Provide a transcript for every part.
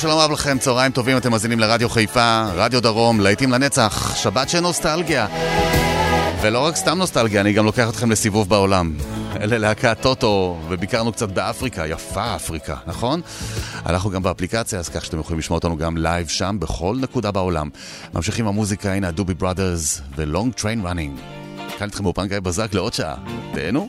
שלום רב לכם, צהריים טובים, אתם מאזינים לרדיו חיפה, רדיו דרום, להיטים לנצח, שבת של נוסטלגיה. ולא רק סתם נוסטלגיה, אני גם לוקח אתכם לסיבוב בעולם. אלה להקת טוטו, וביקרנו קצת באפריקה, יפה אפריקה, נכון? אנחנו גם באפליקציה, אז כך שאתם יכולים לשמוע אותנו גם לייב שם, בכל נקודה בעולם. ממשיכים המוזיקה, הנה ה Doobie Brothers ו Long Train Running. כאן איתכם באולפן גיא בזק לעוד שעה. תהנו.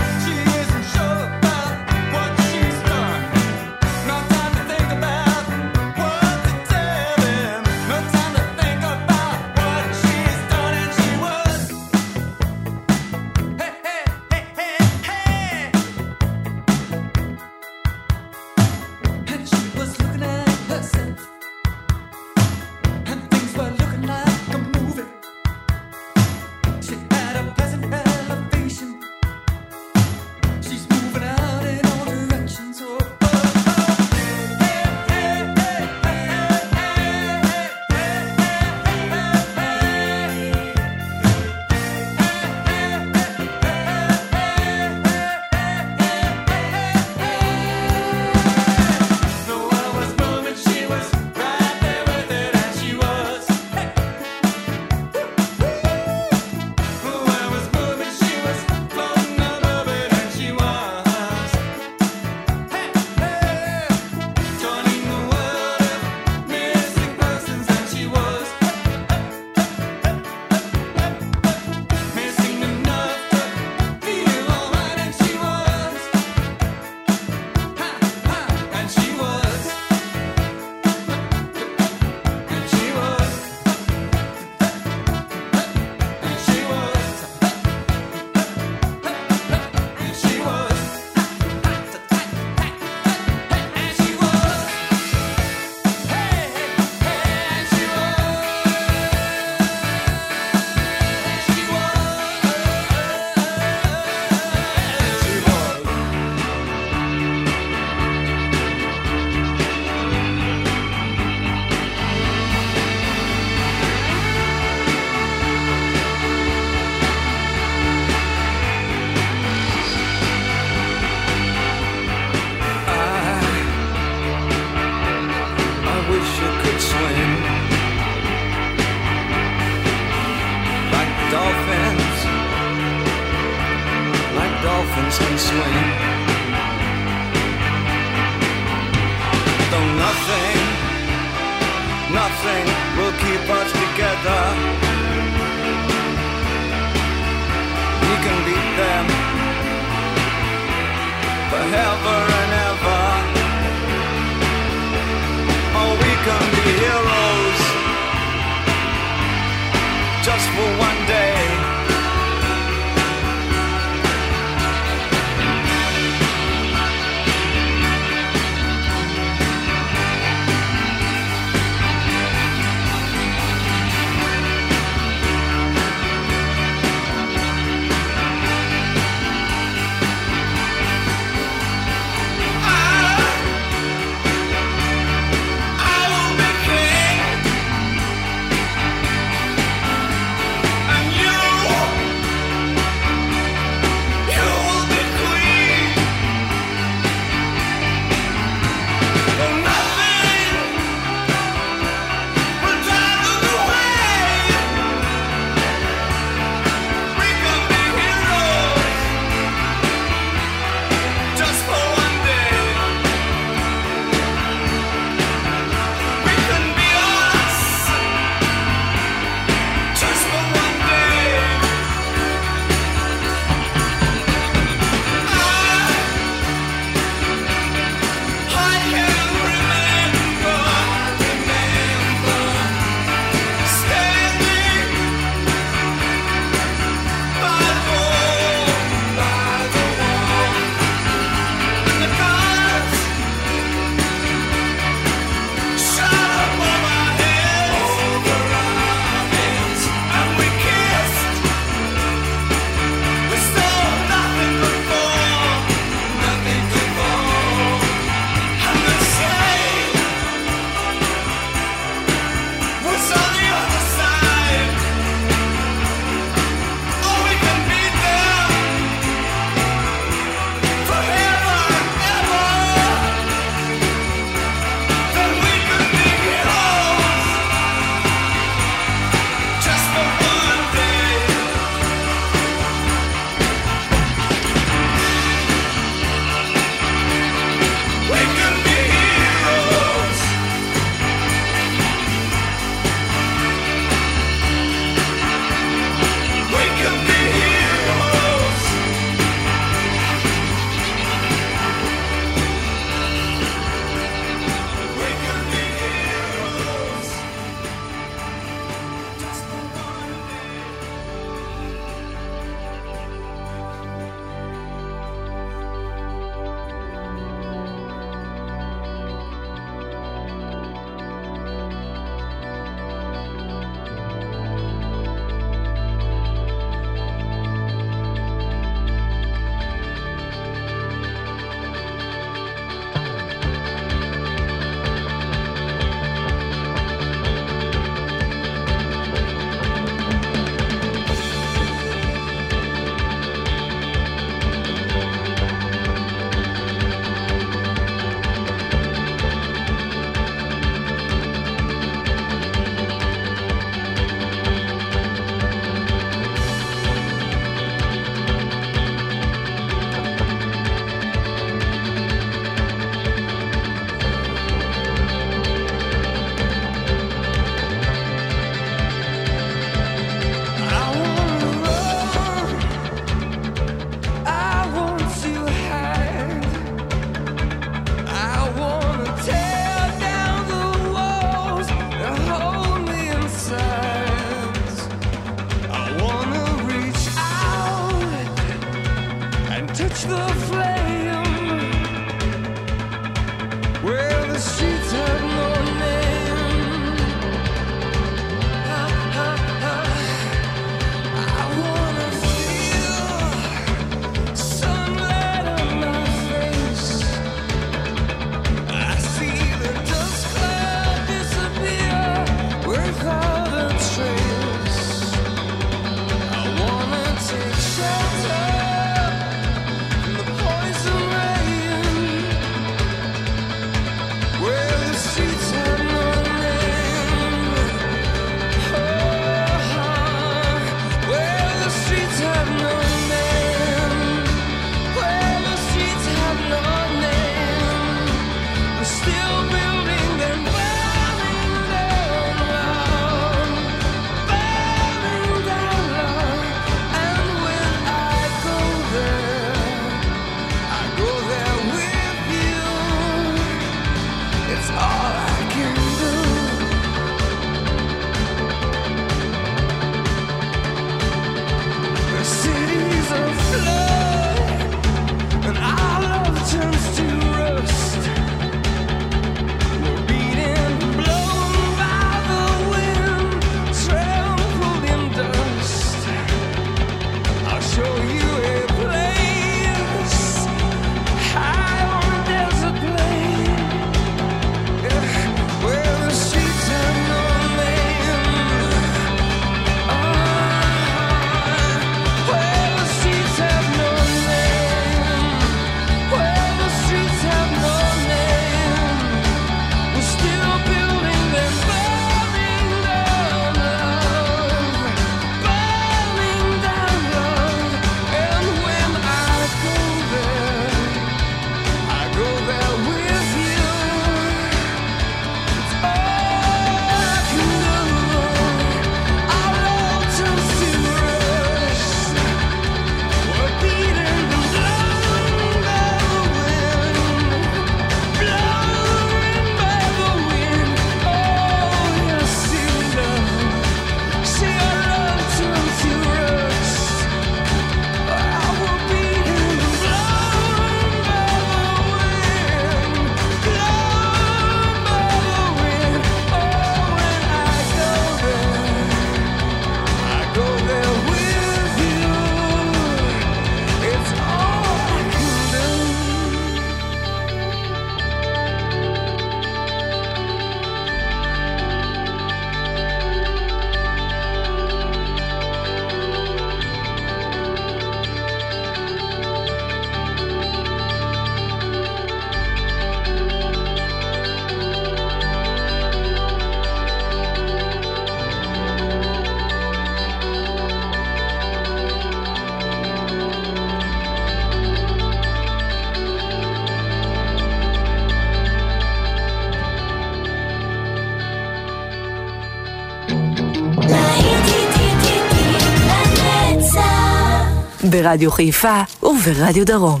ברדיו חיפה וברדיו דרום.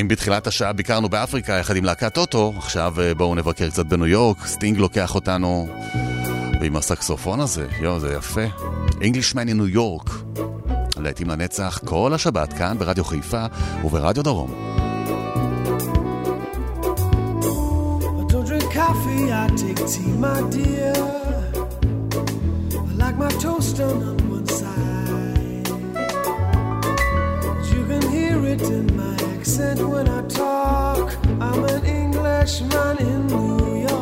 אם בתחילת השעה ביקרנו באפריקה יחד עם להקת טוטו, עכשיו אה, בואו נבקר קצת בניו יורק, סטינג לוקח אותנו, ועם הסקסופון הזה, יואו, זה יפה. Englishman New York, להיטים לנצח כל השבת כאן ברדיו חיפה וברדיו דרום. Coffee, I take tea, my dear. I like my toast on the it my accent when I talk. I'm an Englishman in New York.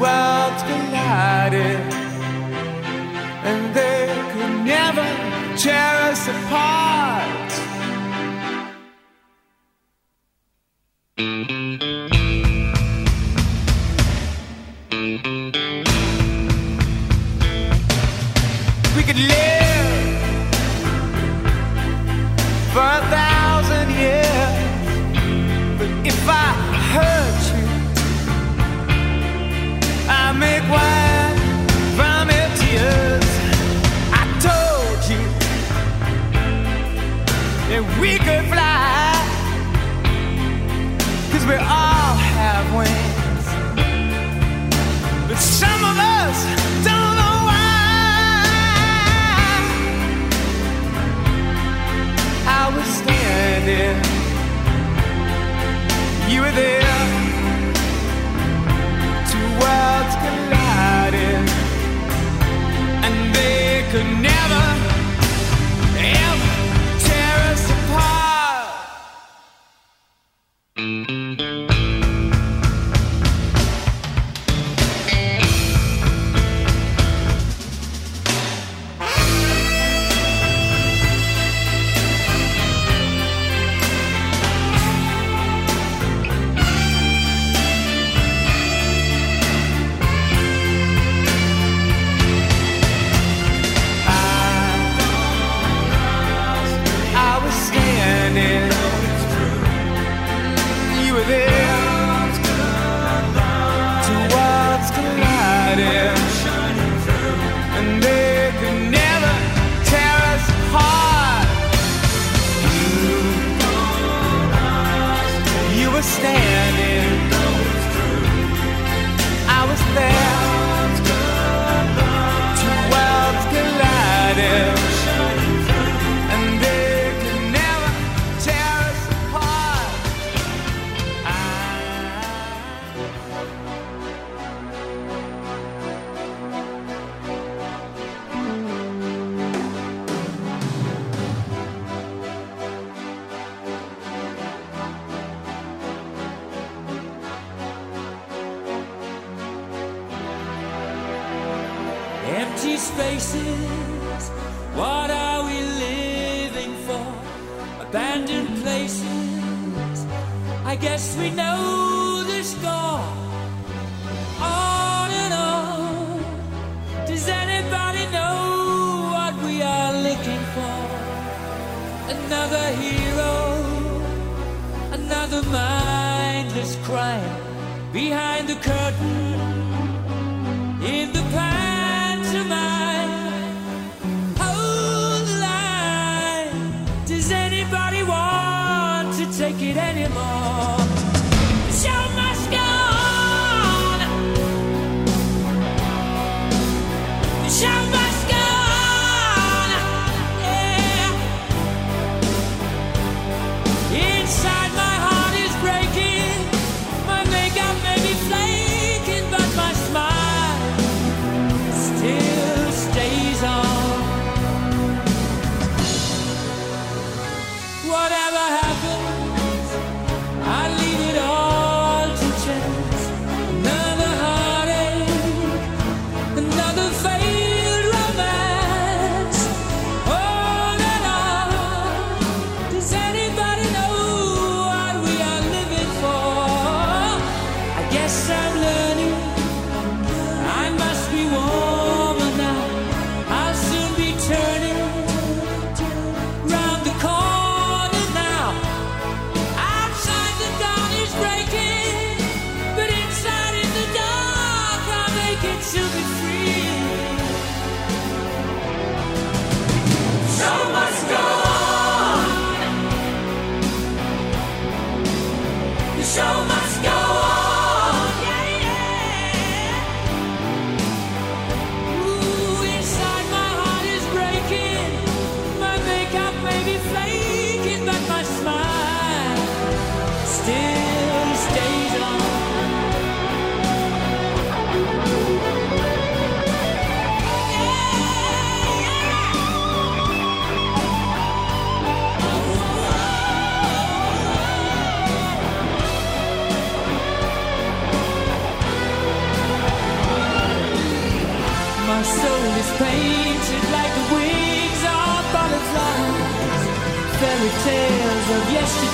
Worlds collided, and they could never tear us apart.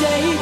day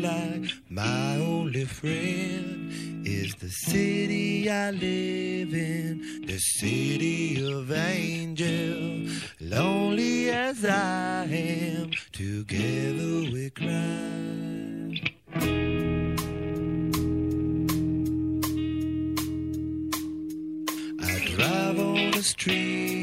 like my only friend is the city I live in, the city of angel. Lonely as I am, together we cry. I drive on the street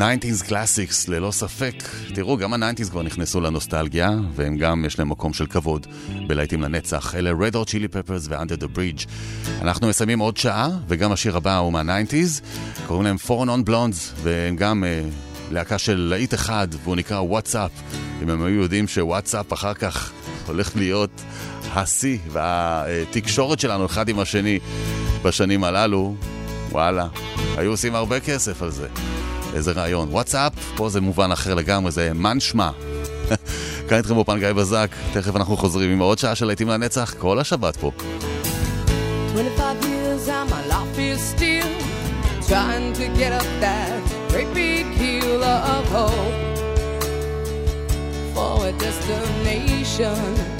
90's Classics, ללא ספק. תראו, גם ה-90's כבר נכנסו לנוסטלגיה, והם גם, יש להם מקום של כבוד בלהיטים לנצח. אלה Red Hot Chili Peppers ו-Under the Bridge. אנחנו מסיימים עוד שעה, וגם השיר הבא הוא מה-90's. קוראים להם Foreign on Blondes, והם גם uh, להקה של להיט אחד, והוא נקרא וואטסאפ. אם הם היו יודעים שוואטסאפ אחר כך הולך להיות השיא והתקשורת שלנו אחד עם השני בשנים הללו, וואלה, היו עושים הרבה כסף על זה. איזה רעיון. וואטסאפ, פה זה מובן אחר לגמרי, זה מן שמע. כאן איתכם באופן גיא בזק, תכף אנחנו חוזרים עם עוד שעה של להיטים לנצח, כל השבת פה. 25 years and my life is still trying to get up that great big hill of hope for a destination.